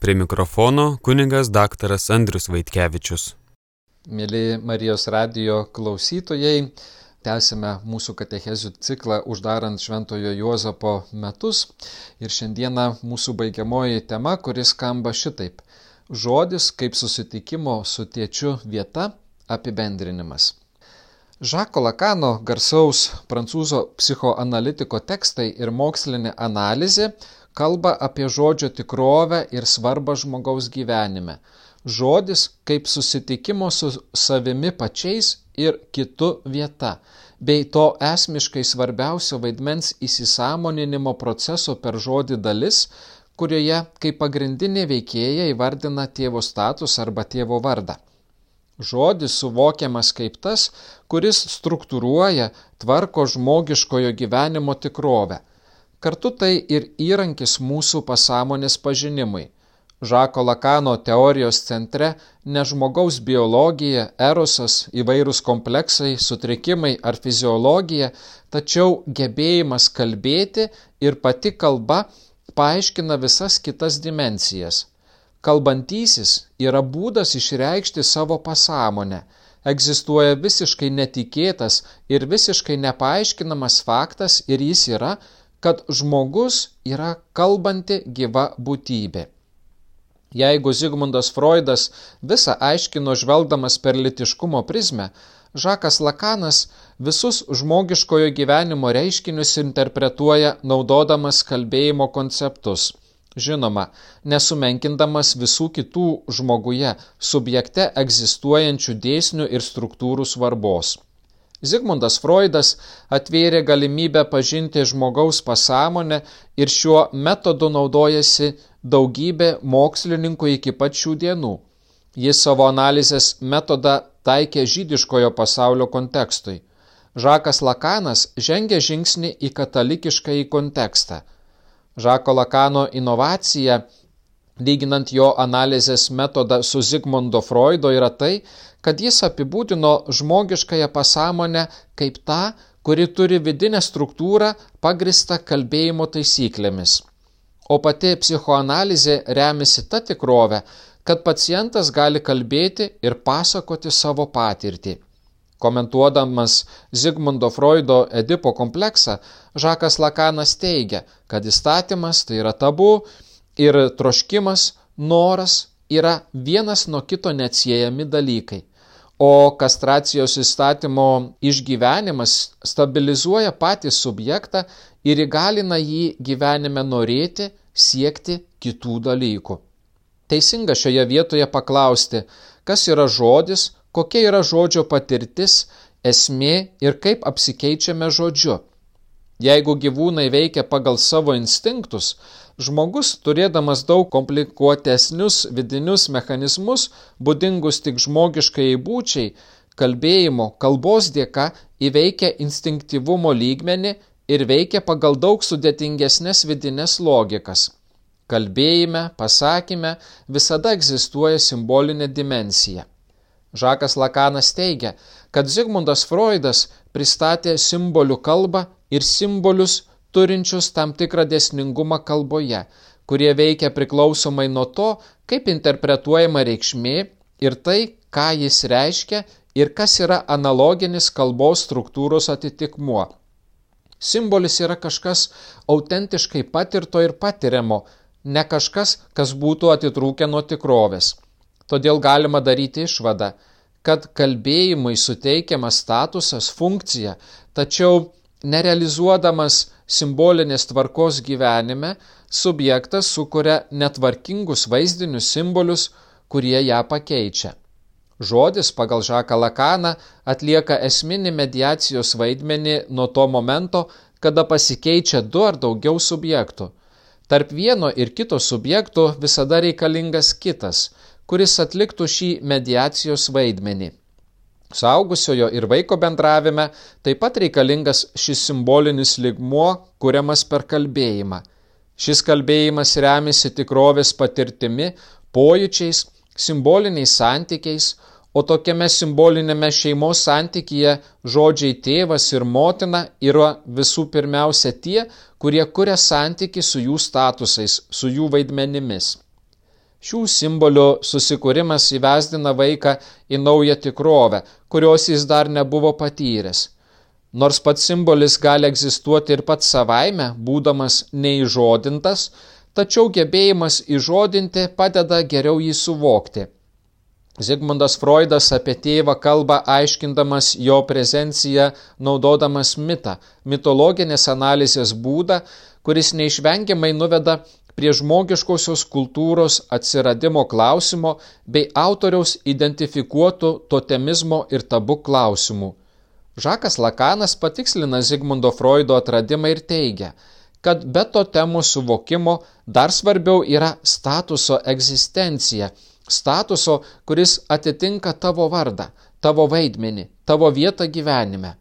Prie mikrofono kuningas daktaras Andrius Vaitkevičius. Mėly Marijos radio klausytojai, tęsime mūsų katechezių ciklą uždarant Šventojo Juozapo metus. Ir šiandieną mūsų baigiamoji tema, kuris skamba šitaip. Žodis kaip susitikimo su tėčiu vieta apibendrinimas. Žako Lakano garsaus prancūzo psichoanalitiko tekstai ir mokslinė analizė kalba apie žodžio tikrovę ir svarbą žmogaus gyvenime. Žodis kaip susitikimo su savimi pačiais ir kitu vieta, bei to esmiškai svarbiausio vaidmens įsisamoninimo proceso per žodį dalis, kurioje kaip pagrindinė veikėja įvardina tėvo status arba tėvo vardą. Žodis suvokiamas kaip tas, kuris struktūruoja, tvarko žmogiškojo gyvenimo tikrovę Kartu tai ir įrankis mūsų pasąmonės pažinimui. Žako Lakano teorijos centre ne žmogaus biologija, erosas, įvairūs kompleksai, sutrikimai ar fiziologija, tačiau gebėjimas kalbėti ir pati kalba paaiškina visas kitas dimensijas. Kalbantysis yra būdas išreikšti savo pasąmonę. Egzistuoja visiškai netikėtas ir visiškai nepaaiškinamas faktas ir jis yra, kad žmogus yra kalbanti gyva būtybė. Jeigu Zigmundas Freudas visą aiškino žvelgdamas per litiškumo prizmę, Žakas Lakanas visus žmogiškojo gyvenimo reiškinius interpretuoja naudodamas kalbėjimo konceptus. Žinoma, nesumenkindamas visų kitų žmoguje subjekte egzistuojančių dėsnių ir struktūrų svarbos. Zigmundas Freudas atvėrė galimybę pažinti žmogaus pasąmonę ir šiuo metodu naudojasi daugybė mokslininkų iki pat šių dienų. Jis savo analizės metodą taikė žydiškojo pasaulio kontekstui. Žakas Lakanas žengė žingsnį į katalikišką į kontekstą. Žako Lakano inovacija lyginant jo analizės metodą su Zigmundo Freudo, yra tai, kad jis apibūdino žmogiškąją pasąmonę kaip tą, kuri turi vidinę struktūrą pagristą kalbėjimo taisyklėmis. O pati psichoanalizė remiasi ta tikrovė, kad pacientas gali kalbėti ir pasakoti savo patirtį. Komentuodamas Zigmundo Freudo Edipo kompleksą, Žakas Lakanas teigia, kad įstatymas tai yra tabu ir troškimas, noras yra vienas nuo kito neatsiejami dalykai. O kastracijos įstatymo išgyvenimas stabilizuoja patį subjektą ir įgalina jį gyvenime norėti, siekti kitų dalykų. Teisinga šioje vietoje paklausti, kas yra žodis, kokia yra žodžio patirtis, esmė ir kaip apsikeičiame žodžiu. Jeigu gyvūnai veikia pagal savo instinktus, Žmogus, turėdamas daug komplikuotesnius vidinius mechanizmus, būdingus tik žmogiškai būčiai, kalbėjimo, kalbos dėka įveikia instinktyvumo lygmenį ir veikia pagal daug sudėtingesnės vidinės logikas. Kalbėjime, pasakyme visada egzistuoja simbolinė dimensija. Žakas Lakanas teigia, kad Zigmundas Freudas pristatė simbolių kalbą ir simbolius turinčius tam tikrą desningumą kalboje, kurie veikia priklausomai nuo to, kaip interpretuojama reikšmė ir tai, ką jis reiškia ir kas yra analoginis kalbos struktūros atitikmuo. Simbolis yra kažkas autentiškai patirto ir patiriamo, ne kažkas, kas būtų atitrūkę nuo tikrovės. Todėl galima daryti išvadą, kad kalbėjimui suteikiamas statusas, funkcija, tačiau nerealizuodamas simbolinės tvarkos gyvenime, subjektas sukuria netvarkingus vaizdinius simbolius, kurie ją pakeičia. Žodis pagal Žaką Lakaną atlieka esminį mediacijos vaidmenį nuo to momento, kada pasikeičia du ar daugiau subjektų. Tarp vieno ir kito subjekto visada reikalingas kitas, kuris atliktų šį mediacijos vaidmenį. Saugusiojo ir vaiko bendravime taip pat reikalingas šis simbolinis ligmuo, kuriamas per kalbėjimą. Šis kalbėjimas remiasi tikrovės patirtimi, pojūčiais, simboliniais santykiais, o tokiame simbolinėme šeimos santykyje žodžiai tėvas ir motina yra visų pirmiausia tie, kurie kuria santyki su jų statusais, su jų vaidmenimis. Šių simbolių susikūrimas įvesdina vaiką į naują tikrovę, kurios jis dar nebuvo patyręs. Nors pats simbolis gali egzistuoti ir pats savaime, būdamas neįžodintas, tačiau gebėjimas įžodinti padeda geriau jį suvokti. Zigmundas Freudas apie tėvą kalba aiškindamas jo prezenciją, naudodamas mitą, mitologinės analizės būdą, kuris neišvengiamai nuveda prie žmogiškosios kultūros atsiradimo klausimo bei autoriaus identifikuotų totemizmo ir tabu klausimų. Žakas Lakanas patikslina Zigmundo Freudo atradimą ir teigia, kad be to temų suvokimo dar svarbiau yra statuso egzistencija, statuso, kuris atitinka tavo vardą, tavo vaidmenį, tavo vietą gyvenime.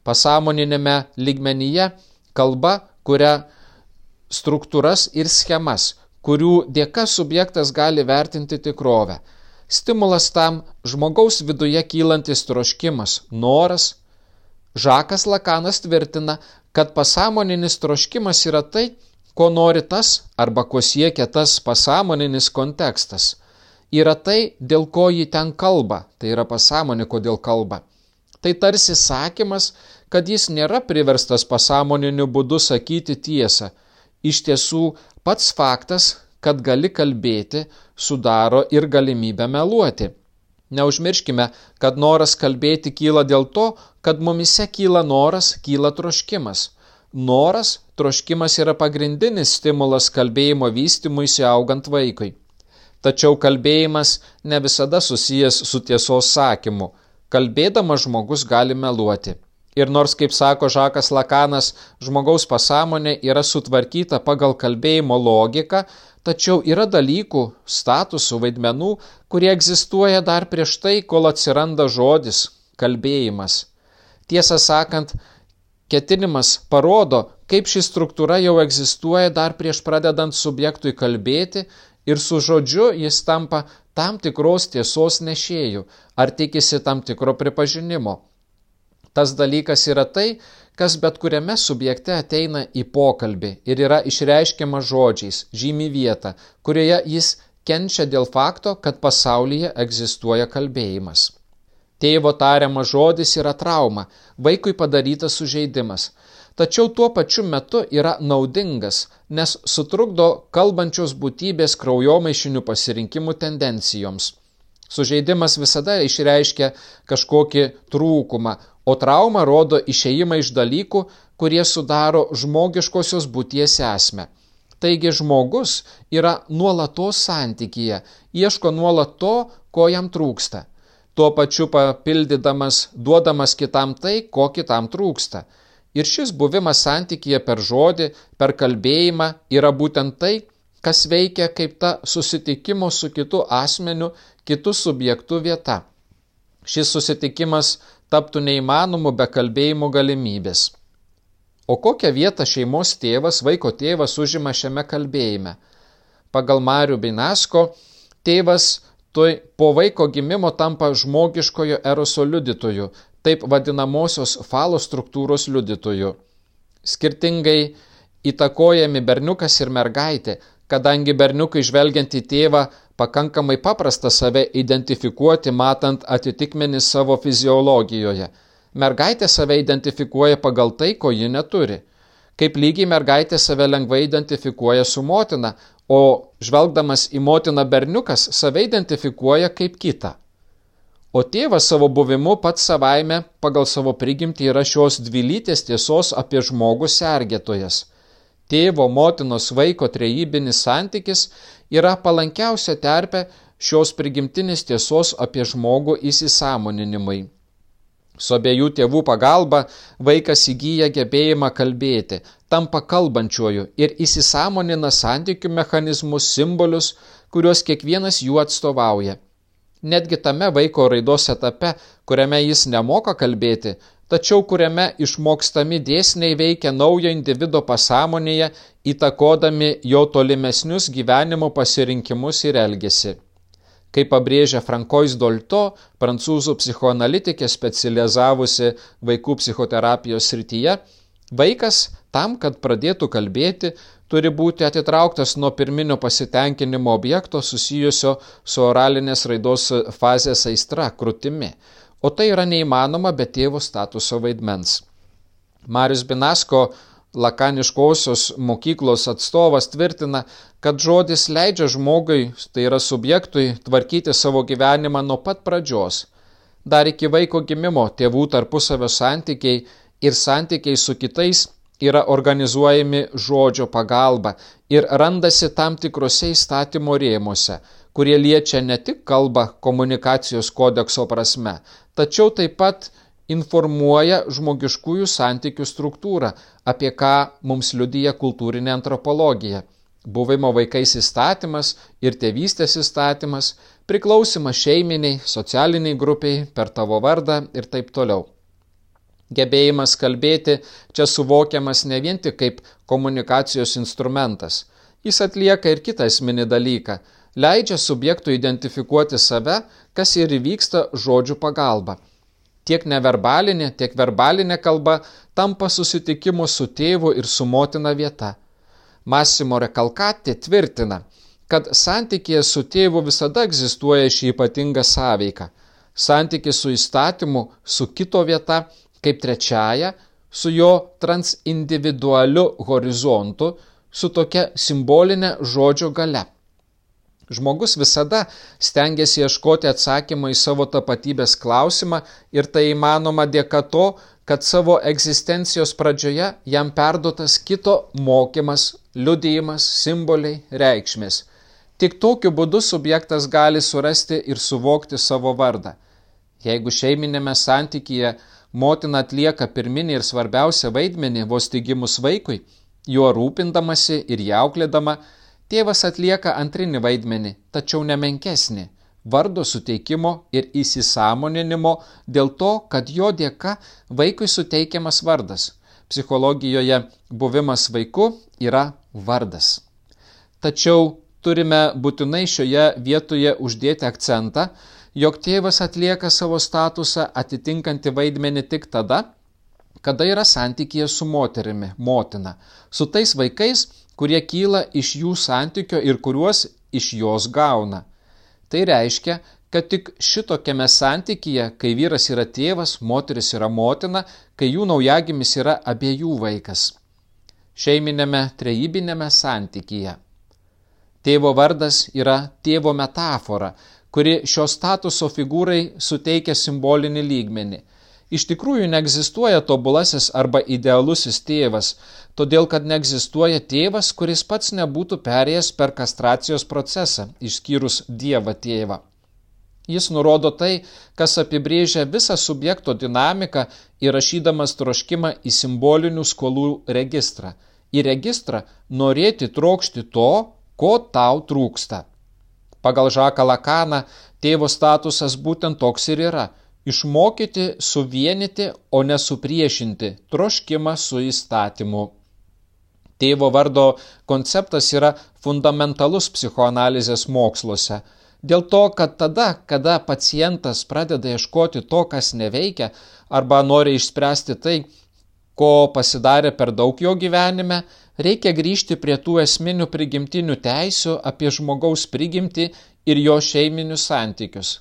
Pasamoninėme lygmenyje kalba, kuria struktūras ir schemas, kurių dėka subjektas gali vertinti tikrovę. Stimulas tam žmogaus viduje kylantis troškimas, noras. Žakas Lakanas tvirtina, kad pasąmoninis troškimas yra tai, ko nori tas arba ko siekia tas pasąmoninis kontekstas. Yra tai, dėl ko jį ten kalba, tai yra pasąmonė, kodėl kalba. Tai tarsi sakymas, kad jis nėra priverstas pasąmoniniu būdu sakyti tiesą, Iš tiesų, pats faktas, kad gali kalbėti, sudaro ir galimybę meluoti. Neužmirškime, kad noras kalbėti kyla dėl to, kad mumise kyla noras, kyla troškimas. Noras, troškimas yra pagrindinis stimulas kalbėjimo vystimuisi augant vaikui. Tačiau kalbėjimas ne visada susijęs su tiesos sakymu. Kalbėdamas žmogus gali meluoti. Ir nors, kaip sako Žakas Lakanas, žmogaus pasąmonė yra sutvarkyta pagal kalbėjimo logiką, tačiau yra dalykų, statusų, vaidmenų, kurie egzistuoja dar prieš tai, kol atsiranda žodis - kalbėjimas. Tiesą sakant, ketinimas parodo, kaip ši struktūra jau egzistuoja dar prieš pradedant subjektui kalbėti ir su žodžiu jis tampa tam tikros tiesos nešėjų ar tikisi tam tikro pripažinimo. Tas dalykas yra tai, kas bet kuriame subjekte ateina į pokalbį ir yra išreiškiama žodžiais, žymi vietą, kurioje jis kenčia dėl fakto, kad pasaulyje egzistuoja kalbėjimas. Tėvo tariamas žodis yra trauma, vaikui padarytas sužeidimas, tačiau tuo pačiu metu yra naudingas, nes sutrukdo kalbančios būtybės kraujomaišinių pasirinkimų tendencijoms. Sužeidimas visada išreiškia kažkokį trūkumą, o trauma rodo išeimą iš dalykų, kurie sudaro žmogiškosios būties esmę. Taigi žmogus yra nuolatos santykyje, ieško nuolat to, ko jam trūksta. Tuo pačiu papildydamas, duodamas kitam tai, ko kitam trūksta. Ir šis buvimas santykyje per žodį, per kalbėjimą yra būtent tai, kas veikia kaip ta susitikimo su kitu asmeniu, kitu subjektu vieta. Šis susitikimas taptų neįmanomu be kalbėjimo galimybės. O kokią vietą šeimos tėvas, vaiko tėvas užima šiame kalbėjime? Pagal Marių Binasko, tėvas tuoj po vaiko gimimo tampa žmogiškojo eroso liudytoju, taip vadinamosios falo struktūros liudytoju. Skirtingai įtakojami berniukas ir mergaitė, kadangi berniukai žvelgiant į tėvą pakankamai paprasta save identifikuoti, matant atitikmenį savo fiziologijoje. Mergaitė save identifikuoja pagal tai, ko ji neturi. Kaip lygiai mergaitė save lengvai identifikuoja su motina, o žvelgdamas į motiną berniukas save identifikuoja kaip kitą. O tėvas savo buvimu pats savaime pagal savo prigimtį yra šios dvilytės tiesos apie žmogų sergėtojas – tėvo, motinos, vaiko trejybinis santykis yra palankiausia terpė šios prigimtinės tiesos apie žmogų įsisamoninimui. Su abiejų tėvų pagalba vaikas įgyja gebėjimą kalbėti, tampa kalbančiuoju ir įsisamonina santykių mechanizmus, simbolius, kuriuos kiekvienas jų atstovauja. Netgi tame vaiko raidos etape, kuriame jis nemoka kalbėti, tačiau kuriame išmokstami dėsniai veikia naujo individo pasąmonėje, įtakodami jo tolimesnius gyvenimo pasirinkimus ir elgesį. Kaip pabrėžia Frankois Dolto, prancūzų psichoanalitikė specializavusi vaikų psichoterapijos srityje, vaikas tam, kad pradėtų kalbėti, turi būti atitrauktas nuo pirminio pasitenkinimo objekto susijusio su oralinės raidos fazės aistra, krūtimi. O tai yra neįmanoma be tėvo statuso vaidmens. Marius Binasko, lakaniškosios mokyklos atstovas, tvirtina, kad žodis leidžia žmogui, tai yra subjektui, tvarkyti savo gyvenimą nuo pat pradžios. Dar iki vaiko gimimo tėvų tarpusavio santykiai ir santykiai su kitais yra organizuojami žodžio pagalba ir randasi tam tikrose įstatymo rėmuose, kurie liečia ne tik kalbą komunikacijos kodekso prasme, tačiau taip pat informuoja žmogiškųjų santykių struktūrą, apie ką mums liudyja kultūrinė antropologija. Buvimo vaikais įstatymas ir tėvystės įstatymas, priklausimas šeiminiai, socialiniai grupiai, per tavo vardą ir taip toliau. Gebėjimas kalbėti čia suvokiamas ne vien tik kaip komunikacijos instrumentas. Jis atlieka ir kitą esminį dalyką - leidžia subjektui identifikuoti save, kas ir įvyksta žodžių pagalba. Tiek neverbalinė, tiek verbalinė kalba tampa susitikimu su tėvu ir su motina vieta. Massimo Rekalkati tvirtina, kad santykėje su tėvu visada egzistuoja šį ypatingą sąveiką. Santykis su įstatymu, su kito vieta kaip trečiaja su jo transindividualiu horizontu, su tokia simbolinė žodžio gale. Žmogus visada stengiasi ieškoti atsakymą į savo tapatybės klausimą ir tai įmanoma dėka to, kad savo egzistencijos pradžioje jam perduotas kito mokymas, liudijimas, simboliai, reikšmės. Tik tokiu būdu subjektas gali surasti ir suvokti savo vardą. Jeigu šeiminėme santykyje motina atlieka pirminį ir svarbiausią vaidmenį vos tigimus vaikui, juo rūpindamasi ir jauklėdama, tėvas atlieka antrinį vaidmenį, tačiau nemenkesnį - vardo suteikimo ir įsisamoninimo dėl to, kad jo dėka vaikui suteikiamas vardas. Psichologijoje buvimas vaiku yra vardas. Tačiau turime būtinai šioje vietoje uždėti akcentą, jog tėvas atlieka savo statusą atitinkantį vaidmenį tik tada, kada yra santykėje su moterimi, motina, su tais vaikais, kurie kyla iš jų santykio ir kuriuos iš jos gauna. Tai reiškia, kad tik šitokiame santykyje, kai vyras yra tėvas, moteris yra motina, kai jų naujagimis yra abiejų vaikas. Šeiminėme trejybinėme santykyje. Tėvo vardas yra tėvo metafora, kuri šio statuso figūrai suteikia simbolinį lygmenį. Iš tikrųjų neegzistuoja tobulasis arba idealusis tėvas, todėl kad neegzistuoja tėvas, kuris pats nebūtų perėjęs per kastracijos procesą, išskyrus Dievą tėvą. Jis nurodo tai, kas apibrėžia visą subjekto dinamiką įrašydamas troškimą į simbolinių skolų registrą. Į registrą norėti trokšti to, ko tau trūksta. Pagal Žaką Lakaną tėvo statusas būtent toks ir yra - išmokyti suvienyti, o ne supriešinti troškimą su įstatymu. Tėvo vardo konceptas yra fundamentalus psichoanalizės moksluose. Dėl to, kad tada, kada pacientas pradeda ieškoti to, kas neveikia, arba nori išspręsti tai, ko pasidarė per daug jo gyvenime, reikia grįžti prie tų esminių prigimtinių teisių apie žmogaus prigimtį ir jo šeiminius santykius.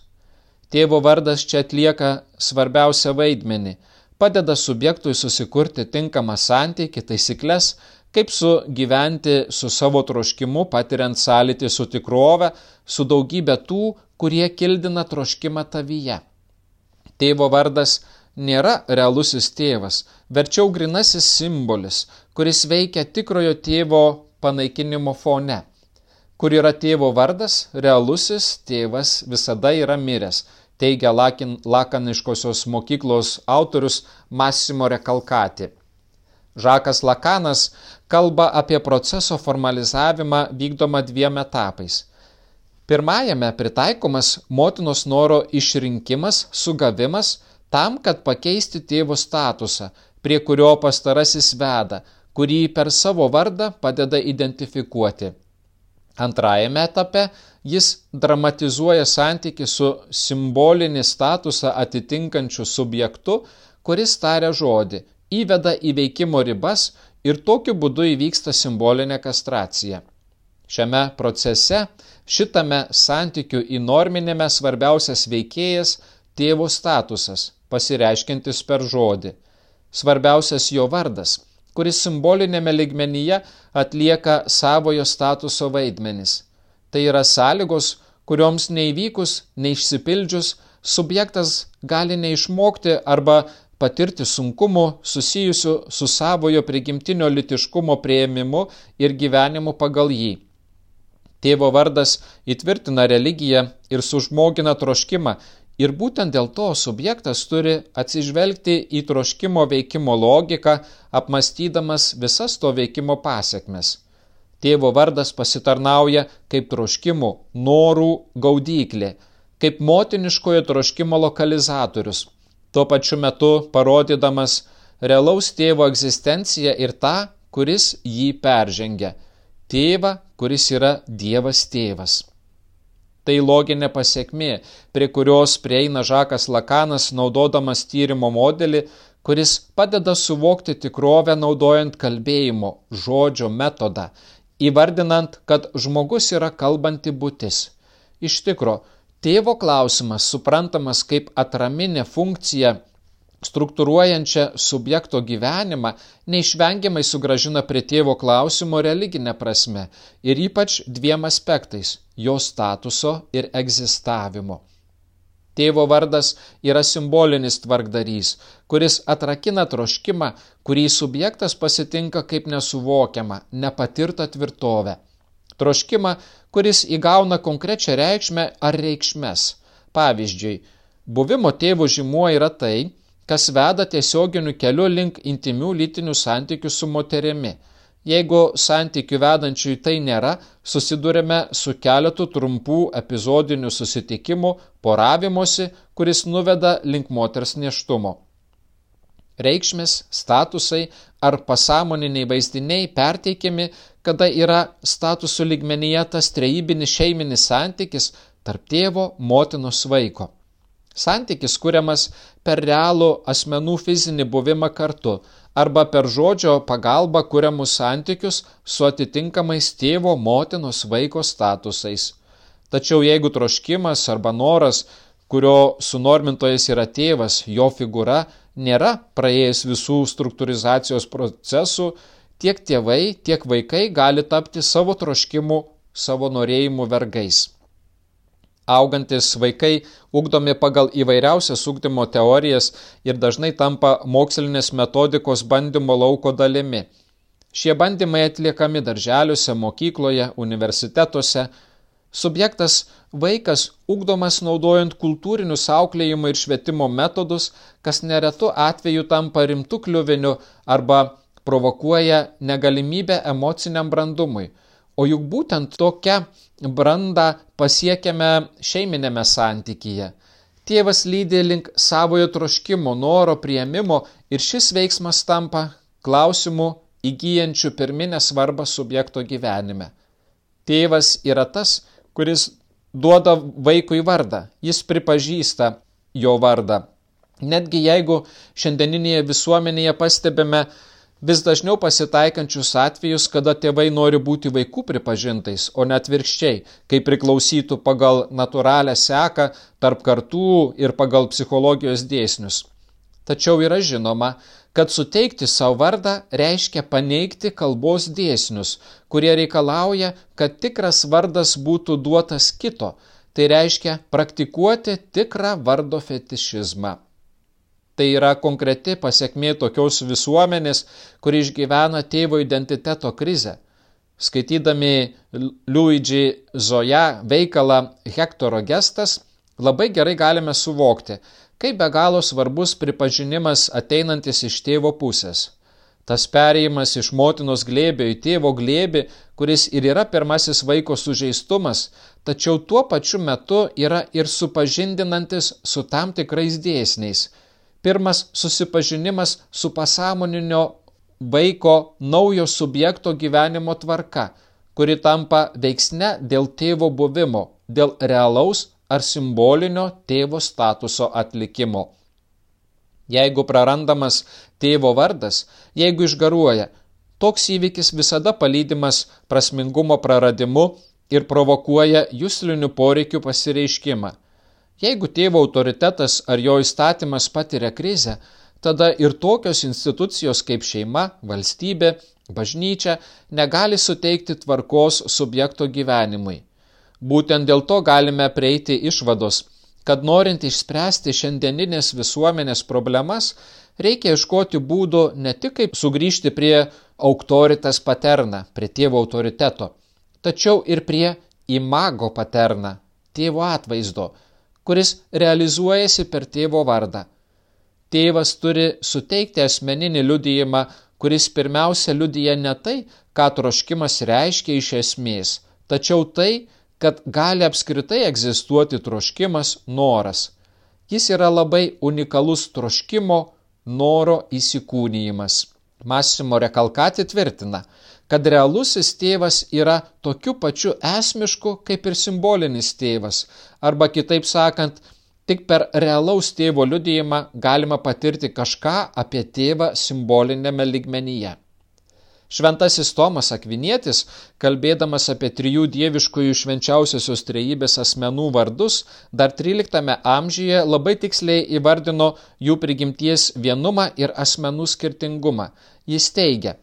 Tėvo vardas čia atlieka svarbiausią vaidmenį - padeda subjektui susikurti tinkamą santykį, taisyklės, kaip sugyventi su savo troškimu, patiriant sąlytį su tikrove, su daugybė tų, kurie kildina troškimą tavyje. Tėvo vardas nėra realusis tėvas, verčiau grinasis simbolis, kuris veikia tikrojo tėvo panaikinimo fone. Kur yra tėvo vardas, realusis tėvas visada yra miręs, teigia Lakin, Lakaniškosios mokyklos autorius Massimo Rekalkati. Žakas Lakanas kalba apie proceso formalizavimą vykdomą dviem etapais. Pirmajame pritaikomas motinos noro išrinkimas, sugavimas, tam, kad pakeisti tėvo statusą, prie kurio pastarasis veda, kurį per savo vardą padeda identifikuoti. Antrajame etape jis dramatizuoja santyki su simbolinį statusą atitinkančiu subjektu, kuris taria žodį, įveda į veikimo ribas ir tokiu būdu įvyksta simbolinė kastracija. Šiame procese, šitame santykių įnorminėme svarbiausias veikėjas tėvo statusas, pasireiškintis per žodį. Svarbiausias jo vardas, kuris simbolinėme ligmenyje atlieka savojo statuso vaidmenis. Tai yra sąlygos, kurioms neįvykus, neišsipildžius, subjektas gali neišmokti arba patirti sunkumų susijusių su savojo prigimtinio litiškumo prieimimu ir gyvenimu pagal jį. Tėvo vardas įtvirtina religiją ir sužmogina troškimą ir būtent dėl to subjektas turi atsižvelgti į troškimo veikimo logiką, apmastydamas visas to veikimo pasiekmes. Tėvo vardas pasitarnauja kaip troškimų, norų gaudyklė, kaip motiniškojo troškimo lokalizatorius, tuo pačiu metu parodydamas realaus tėvo egzistenciją ir tą, kuris jį peržengia - tėvą, kuris yra Dievas tėvas. Tai loginė pasiekmė, prie kurios prieina Žakas Lakanas naudodamas tyrimo modelį, kuris padeda suvokti tikrovę naudojant kalbėjimo, žodžio metodą įvardinant, kad žmogus yra kalbanti būtis. Iš tikro, tėvo klausimas suprantamas kaip atraminė funkcija struktūruojančią subjekto gyvenimą, neišvengiamai sugražina prie tėvo klausimo religinę prasme ir ypač dviem aspektais - jo statuso ir egzistavimo. Tėvo vardas yra simbolinis tvarkdarys, kuris atrakina troškimą, kurį subjektas pasitinka kaip nesuvokiamą, nepatirtą tvirtovę. Troškimą, kuris įgauna konkrečią reikšmę ar reikšmes. Pavyzdžiui, buvimo tėvo žymuo yra tai, kas veda tiesioginiu keliu link intimių lytinių santykių su moterimi – Jeigu santykių vedančiųjų tai nėra, susidurime su keletu trumpų epizodinių susitikimų, poravimuose, kuris nuveda link moters neštumo. Reikšmės, statusai ar pasąmoniniai vaizdiniai perteikiami, kada yra statusų lygmenyje tas trejybinis šeiminis santykis tarp tėvo, motinos vaiko. Santykis kuriamas per realų asmenų fizinį buvimą kartu arba per žodžio pagalbą kuriamus santykius su atitinkamais tėvo, motinos, vaiko statusais. Tačiau jeigu troškimas arba noras, kurio sunormintojas yra tėvas, jo figūra, nėra praėjęs visų struktūrizacijos procesų, tiek tėvai, tiek vaikai gali tapti savo troškimų, savo norėjimų vergais. Augantis vaikai ugdomi pagal įvairiausias ugdymo teorijas ir dažnai tampa mokslinės metodikos bandymo lauko dalimi. Šie bandymai atliekami darželiuose, mokykloje, universitetuose. Subjektas vaikas ugdomas naudojant kultūrinius auklėjimo ir švietimo metodus, kas neretu atveju tampa rimtų kliuvinių arba provokuoja negalimybę emociniam brandumui. O juk būtent tokia brandą pasiekiame šeiminėme santykyje. Tėvas lydi link savojo troškimo, noro prieimimo ir šis veiksmas tampa klausimu įgyjančių pirminę svarbą subjekto gyvenime. Tėvas yra tas, kuris duoda vaikui vardą, jis pripažįsta jo vardą. Netgi jeigu šiandieninėje visuomenėje pastebime vis dažniau pasitaikančius atvejus, kada tėvai nori būti vaikų pripažintais, o net virkščiai, kai priklausytų pagal natūralią seką tarp kartų ir pagal psichologijos dėsnius. Tačiau yra žinoma, kad suteikti savo vardą reiškia paneigti kalbos dėsnius, kurie reikalauja, kad tikras vardas būtų duotas kito, tai reiškia praktikuoti tikrą vardo fetišizmą. Tai yra konkreti pasiekmė tokios visuomenės, kuri išgyvena tėvo identiteto krizę. Skaitydami Luigi Zoja veikalą Hektoro gestas, labai gerai galime suvokti, kaip be galo svarbus pripažinimas ateinantis iš tėvo pusės. Tas perėjimas iš motinos glėbio į tėvo glėbį, kuris ir yra pirmasis vaiko sužeistumas, tačiau tuo pačiu metu yra ir supažindinantis su tam tikrais dėsniais – Pirmas susipažinimas su pasąmoninio vaiko naujo subjekto gyvenimo tvarka, kuri tampa veiksne dėl tėvo buvimo, dėl realaus ar simbolinio tėvo statuso atlikimo. Jeigu prarandamas tėvo vardas, jeigu išgaruoja, Toks įvykis visada palydimas prasmingumo praradimu ir provokuoja jūslinių poreikių pasireiškimą. Jeigu tėvo autoritetas ar jo įstatymas patiria krizę, tada ir tokios institucijos kaip šeima, valstybė, bažnyčia negali suteikti tvarkos subjekto gyvenimui. Būtent dėl to galime prieiti išvados, kad norint išspręsti šiandieninės visuomenės problemas, reikia iškoti būdų ne tik kaip sugrįžti prie autoritas paterna, prie tėvo autoriteto, tačiau ir prie imago paterna, tėvo atvaizdo, kuris realizuojasi per tėvo vardą. Tėvas turi suteikti asmeninį liudijimą, kuris pirmiausia liudyja ne tai, ką troškimas reiškia iš esmės, tačiau tai, kad gali apskritai egzistuoti troškimas, noras. Jis yra labai unikalus troškimo, noro įsikūnyjimas. Massimo Rekalkati tvirtina, kad realusis tėvas yra tokiu pačiu esmišku kaip ir simbolinis tėvas, arba kitaip sakant, tik per realaus tėvo liudijimą galima patirti kažką apie tėvą simbolinėme ligmenyje. Šventasis Tomas Akvinietis, kalbėdamas apie trijų dieviškųjų švenčiausiosios trejybės asmenų vardus, dar XIII amžiuje labai tiksliai įvardino jų prigimties vienumą ir asmenų skirtingumą. Jis teigia,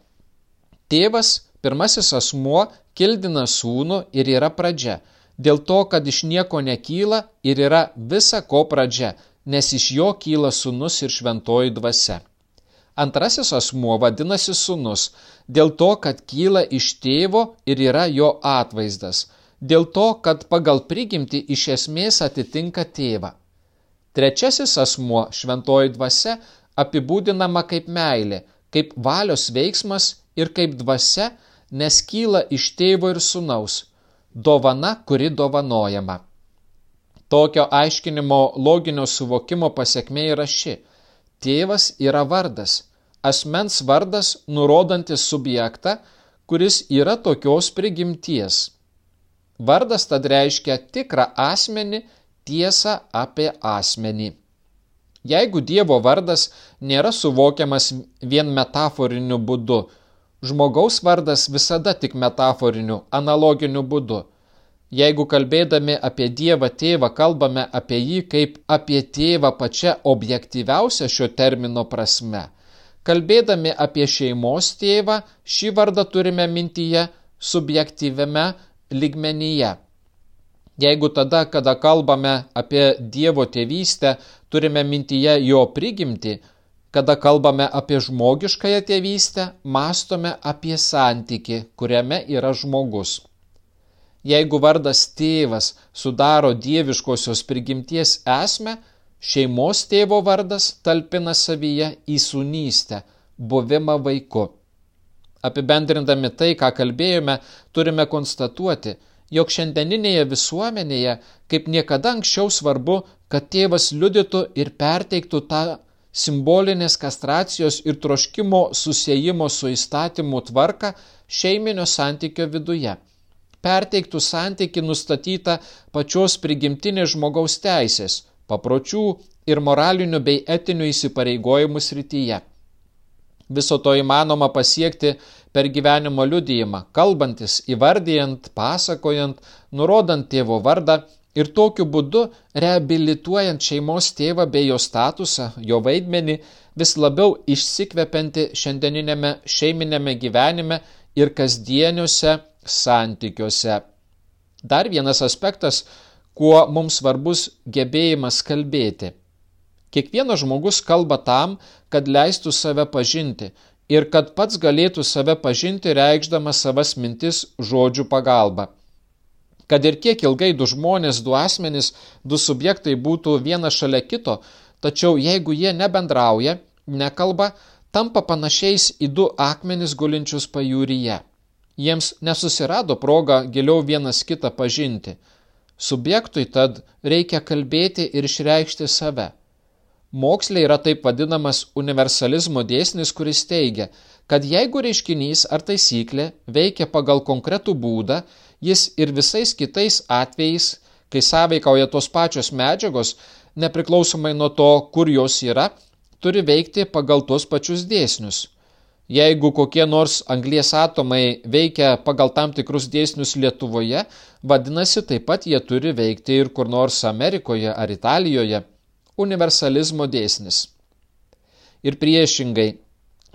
tėvas, pirmasis asmuo, kildina sūnų ir yra pradžia, dėl to, kad iš nieko nekyla ir yra visa ko pradžia, nes iš jo kyla sūnus ir šventoji dvasia. Antrasis asmuo vadinasi sunus, dėl to, kad kyla iš tėvo ir yra jo atvaizdas, dėl to, kad pagal prigimti iš esmės atitinka tėvą. Trečiasis asmuo, šventoji dvasia, apibūdinama kaip meilė, kaip valios veiksmas ir kaip dvasia, nes kyla iš tėvo ir sunaus, dovana, kuri dovanojama. Tokio aiškinimo loginio suvokimo pasiekmė yra ši – Tėvas yra vardas, asmens vardas nurodantis subjektą, kuris yra tokios prigimties. Vardas tad reiškia tikrą asmenį, tiesą apie asmenį. Jeigu Dievo vardas nėra suvokiamas vien metaforiniu būdu, žmogaus vardas visada tik metaforiniu, analoginiu būdu. Jeigu kalbėdami apie Dievą tėvą kalbame apie jį kaip apie tėvą pačią objektyviausią šio termino prasme, kalbėdami apie šeimos tėvą šį vardą turime mintyje subjektyviame ligmenyje. Jeigu tada, kada kalbame apie Dievo tėvystę, turime mintyje jo prigimti, kada kalbame apie žmogiškąją tėvystę, mastome apie santyki, kuriame yra žmogus. Jeigu vardas tėvas sudaro dieviškosios prigimties esmę, šeimos tėvo vardas talpina savyje įsūnystę, buvimą vaiku. Apibendrindami tai, ką kalbėjome, turime konstatuoti, jog šiandieninėje visuomenėje kaip niekada anksčiau svarbu, kad tėvas liudytų ir perteiktų tą simbolinės kastracijos ir troškimo susijimo su įstatymu tvarką šeiminio santykio viduje perteiktų santyki nustatytą pačios prigimtinės žmogaus teisės, papročių ir moralinių bei etinių įsipareigojimų srityje. Viso to įmanoma pasiekti per gyvenimo liudijimą, kalbantis, įvardyjant, pasakojant, nurodant tėvo vardą ir tokiu būdu reabilituojant šeimos tėvą bei jo statusą, jo vaidmenį, vis labiau išsikvepianti šiandieninėme šeiminėme gyvenime ir kasdieniuose santykiuose. Dar vienas aspektas, kuo mums svarbus gebėjimas kalbėti. Kiekvienas žmogus kalba tam, kad leistų save pažinti ir kad pats galėtų save pažinti reikšdamas savas mintis žodžių pagalba. Kad ir kiek ilgai du žmonės, du asmenys, du subjektai būtų vienas šalia kito, tačiau jeigu jie nebendrauja, nekalba, tampa panašiais į du akmenis gulinčius pajūryje. Jiems nesusirado progą giliau vienas kitą pažinti. Subjektui tad reikia kalbėti ir išreikšti save. Mokslė yra taip vadinamas universalizmo dėsnis, kuris teigia, kad jeigu reiškinys ar taisyklė veikia pagal konkretų būdą, jis ir visais kitais atvejais, kai sąveikauja tos pačios medžiagos, nepriklausomai nuo to, kur jos yra, turi veikti pagal tuos pačius dėsnius. Jeigu kokie nors anglies atomai veikia pagal tam tikrus dėsnius Lietuvoje, vadinasi, taip pat jie turi veikti ir kur nors Amerikoje ar Italijoje. Universalizmo dėsnis. Ir priešingai,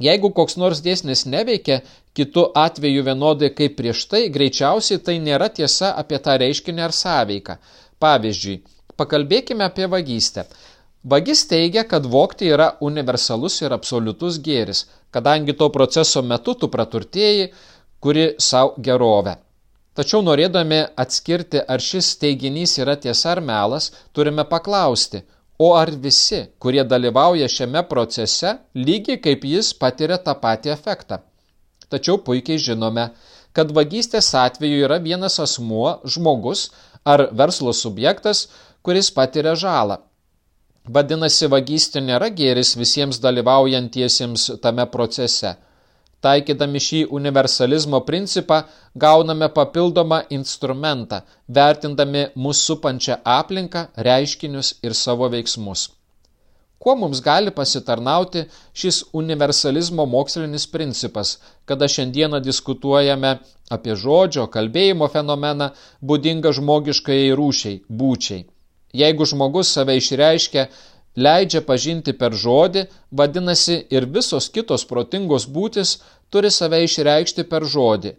jeigu koks nors dėsnis neveikia, kitu atveju vienodai kaip prieš tai, greičiausiai tai nėra tiesa apie tą reiškinį ar sąveiką. Pavyzdžiui, pakalbėkime apie vagystę. Vagis teigia, kad vokti yra universalus ir absoliutus gėris, kadangi to proceso metu tu praturtėjai, kuri savo gerovę. Tačiau norėdami atskirti, ar šis teiginys yra tiesa ar melas, turime paklausti, o ar visi, kurie dalyvauja šiame procese, lygiai kaip jis patiria tą patį efektą. Tačiau puikiai žinome, kad vagystės atveju yra vienas asmuo, žmogus ar verslo subjektas, kuris patiria žalą. Vadinasi, vagystė nėra gėris visiems dalyvaujantiesiems tame procese. Taikydami šį universalizmo principą gauname papildomą instrumentą, vertindami mūsų supančią aplinką, reiškinius ir savo veiksmus. Kuo mums gali pasitarnauti šis universalizmo mokslinis principas, kada šiandieną diskutuojame apie žodžio, kalbėjimo fenomeną būdingą žmogiškai rūšiai, būčiai. Jeigu žmogus save išreiškia, leidžia pažinti per žodį, vadinasi ir visos kitos protingos būtis turi save išreikšti per žodį.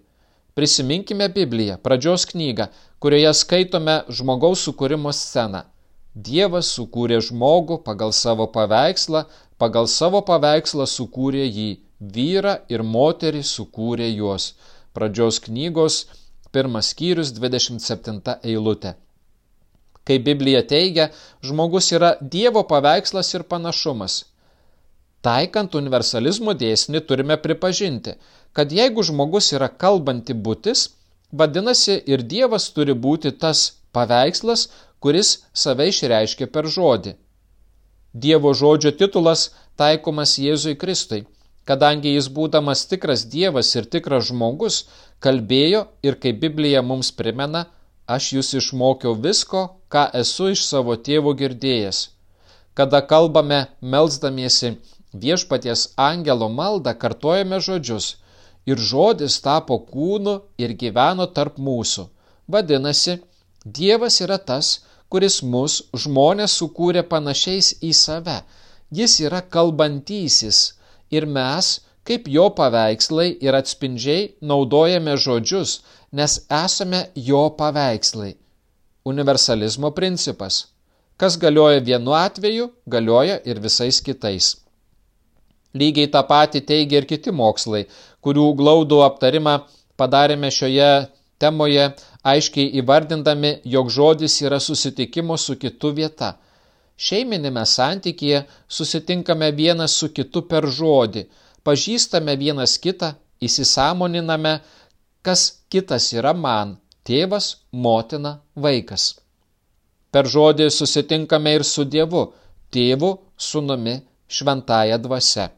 Prisiminkime Bibliją, pradžios knygą, kurioje skaitome žmogaus sukūrimo sceną. Dievas sukūrė žmogų pagal savo paveikslą, pagal savo paveikslą sukūrė jį, vyrą ir moterį sukūrė juos. Pradžios knygos, pirmas skyrius, 27 eilutė. Kaip Biblija teigia, žmogus yra Dievo paveikslas ir panašumas. Taikant universalizmo dėsnį turime pripažinti, kad jeigu žmogus yra kalbanti būtis, vadinasi ir Dievas turi būti tas paveikslas, kuris save išreiškia per žodį. Dievo žodžio titulas taikomas Jėzui Kristui, kadangi jis būdamas tikras Dievas ir tikras žmogus, kalbėjo ir kaip Biblija mums primena, aš jūs išmokiau visko, ką esu iš savo tėvo girdėjęs. Kada kalbame melzdamiesi viešpaties angelo maldą, kartojame žodžius ir žodis tapo kūnu ir gyveno tarp mūsų. Vadinasi, Dievas yra tas, kuris mus žmonės sukūrė panašiais į save. Jis yra kalbantysis ir mes, kaip jo paveikslai ir atspindžiai, naudojame žodžius, nes esame jo paveikslai. Universalizmo principas. Kas galioja vienu atveju, galioja ir visais kitais. Lygiai tą patį teigia ir kiti mokslai, kurių glaudų aptarimą padarėme šioje temoje, aiškiai įvardindami, jog žodis yra susitikimo su kitu vieta. Šeiminėme santykėje susitinkame vienas su kitu per žodį, pažįstame vienas kitą, įsisamoniname, kas kitas yra man - tėvas, motina, vaikas. Per žodį susitinkame ir su Dievu, tėvu, sunumi, šventąją dvasia.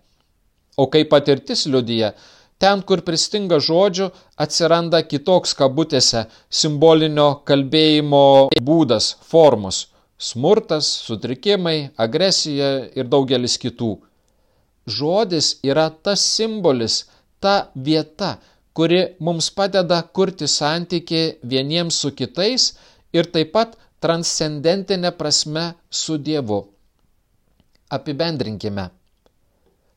O kaip patirtis liudyja, ten, kur pristinga žodžių, atsiranda kitoks kabutėse simbolinio kalbėjimo būdas, formos - smurtas, sutrikimai, agresija ir daugelis kitų. Žodis yra tas simbolis, ta vieta, kuri mums padeda kurti santyki vieniems su kitais ir taip pat transcendentinė prasme su Dievu. Apibendrinkime.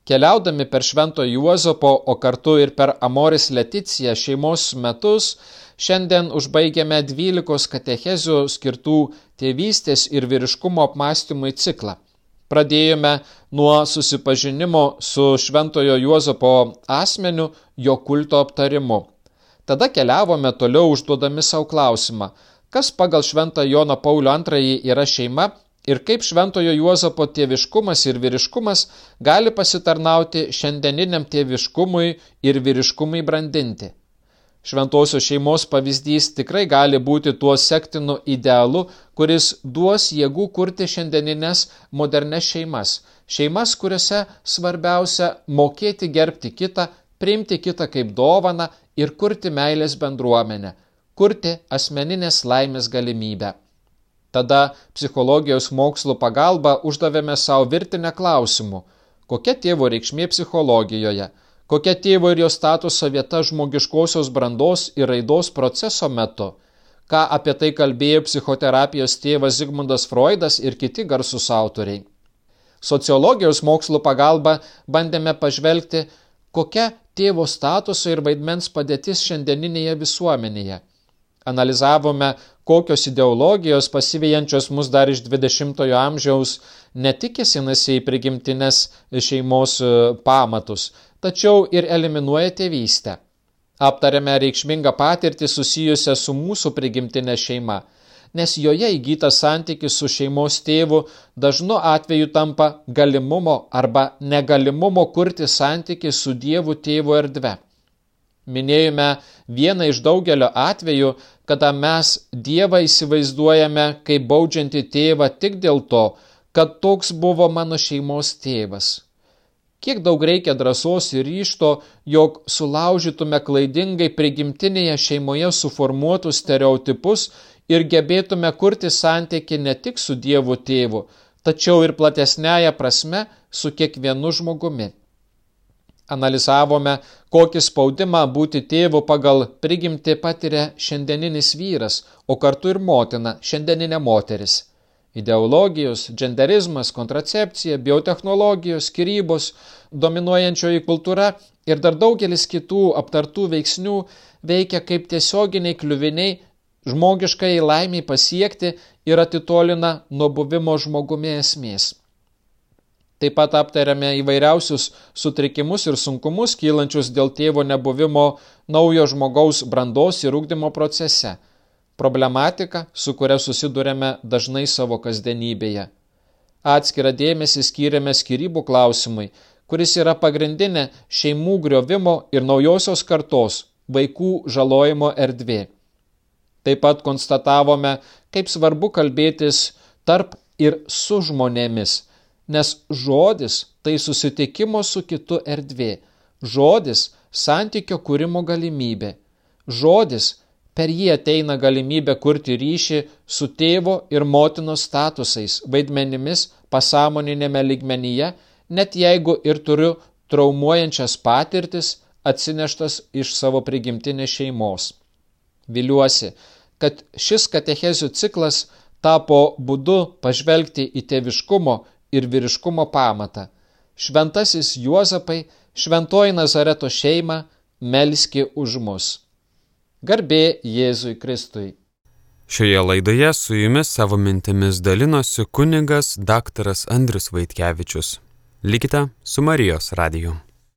Keliaudami per Švento Juozapo, o kartu ir per Amoris Leticiją šeimos metus, šiandien užbaigiame 12 katechezių skirtų tėvystės ir vyriškumo apmąstymui ciklą. Pradėjome nuo susipažinimo su Šventojo Juozapo asmeniu, jo kulto aptarimu. Tada keliavome toliau užduodami savo klausimą, kas pagal Šventą Joną Paulių II yra šeima ir kaip Šventojo Juozapo tėviškumas ir vyriškumas gali pasitarnauti šiandieniniam tėviškumui ir vyriškumui brandinti. Šventosios šeimos pavyzdys tikrai gali būti tuo sektinu idealu, kuris duos jėgų kurti šiandieninės modernes šeimas. Šeimas, kuriuose svarbiausia mokėti gerbti kitą, priimti kitą kaip dovaną ir kurti meilės bendruomenę, kurti asmeninės laimės galimybę. Tada psichologijos mokslo pagalba uždavėme savo virtinę klausimų. Kokia tėvo reikšmė psichologijoje? Kokia tėvo ir jo statuso vieta žmogiškosios brandos ir raidos proceso metu, ką apie tai kalbėjo psichoterapijos tėvas Zigmundas Freudas ir kiti garsus autoriai. Sociologijos mokslų pagalba bandėme pažvelgti, kokia tėvo statuso ir vaidmens padėtis šiandieninėje visuomenėje. Analizavome, kokios ideologijos pasivijančios mus dar iš 20-ojo amžiaus ne tik kėsinasi į prigimtinės šeimos e, pamatus, tačiau ir eliminuoja tėvystę. Aptarėme reikšmingą patirtį susijusią su mūsų prigimtinė šeima, nes joje įgytas santykis su šeimos tėvu dažnu atveju tampa galimumo arba negalimumo kurti santykį su Dievu tėvu erdve. Minėjome vieną iš daugelio atvejų, kada mes Dievą įsivaizduojame kaip baudžiantį tėvą tik dėl to, kad toks buvo mano šeimos tėvas. Kiek daug reikia drąsos ir ryšto, jog sulaužytume klaidingai prigimtinėje šeimoje suformuotus stereotipus ir gebėtume kurti santyki ne tik su Dievu tėvu, tačiau ir platesnėje prasme su kiekvienu žmogumi. Analizavome, kokį spaudimą būti tėvu pagal prigimti patiria šiandieninis vyras, o kartu ir motina, šiandieninė moteris – Ideologijos, genderizmas, kontracepcija, biotehnologijos, skirybos, dominuojančioji kultūra ir dar daugelis kitų aptartų veiksnių veikia kaip tiesioginiai kliuviniai žmogiškai laimiai pasiekti ir atitolina nuo buvimo žmogumi esmės. Taip pat aptariame įvairiausius sutrikimus ir sunkumus kylančius dėl tėvo nebuvimo naujo žmogaus brandos ir ūkdymo procese – problematika, su kuria susidurėme dažnai savo kasdienybėje. Atskirą dėmesį skyrėme skirybų klausimui, kuris yra pagrindinė šeimų griovimo ir naujosios kartos vaikų žalojimo erdvė. Taip pat konstatavome, kaip svarbu kalbėtis tarp ir su žmonėmis, nes žodis tai susitikimo su kitu erdvė, žodis santykio kūrimo galimybė, žodis Per jį ateina galimybė kurti ryšį su tėvo ir motinos statusais, vaidmenimis pasąmoninėme ligmenyje, net jeigu ir turiu traumuojančias patirtis atsineštas iš savo prigimtinės šeimos. Viliuosi, kad šis katechezių ciklas tapo būdu pažvelgti į tėviškumo ir vyriškumo pamatą. Šventasis Juozapai, šventoji Nazareto šeima, melski už mus. Garbė Jėzui Kristui. Šioje laidoje su jumis savo mintimis dalinosi kunigas daktaras Andrius Vaitkevičius. Likite su Marijos radiju.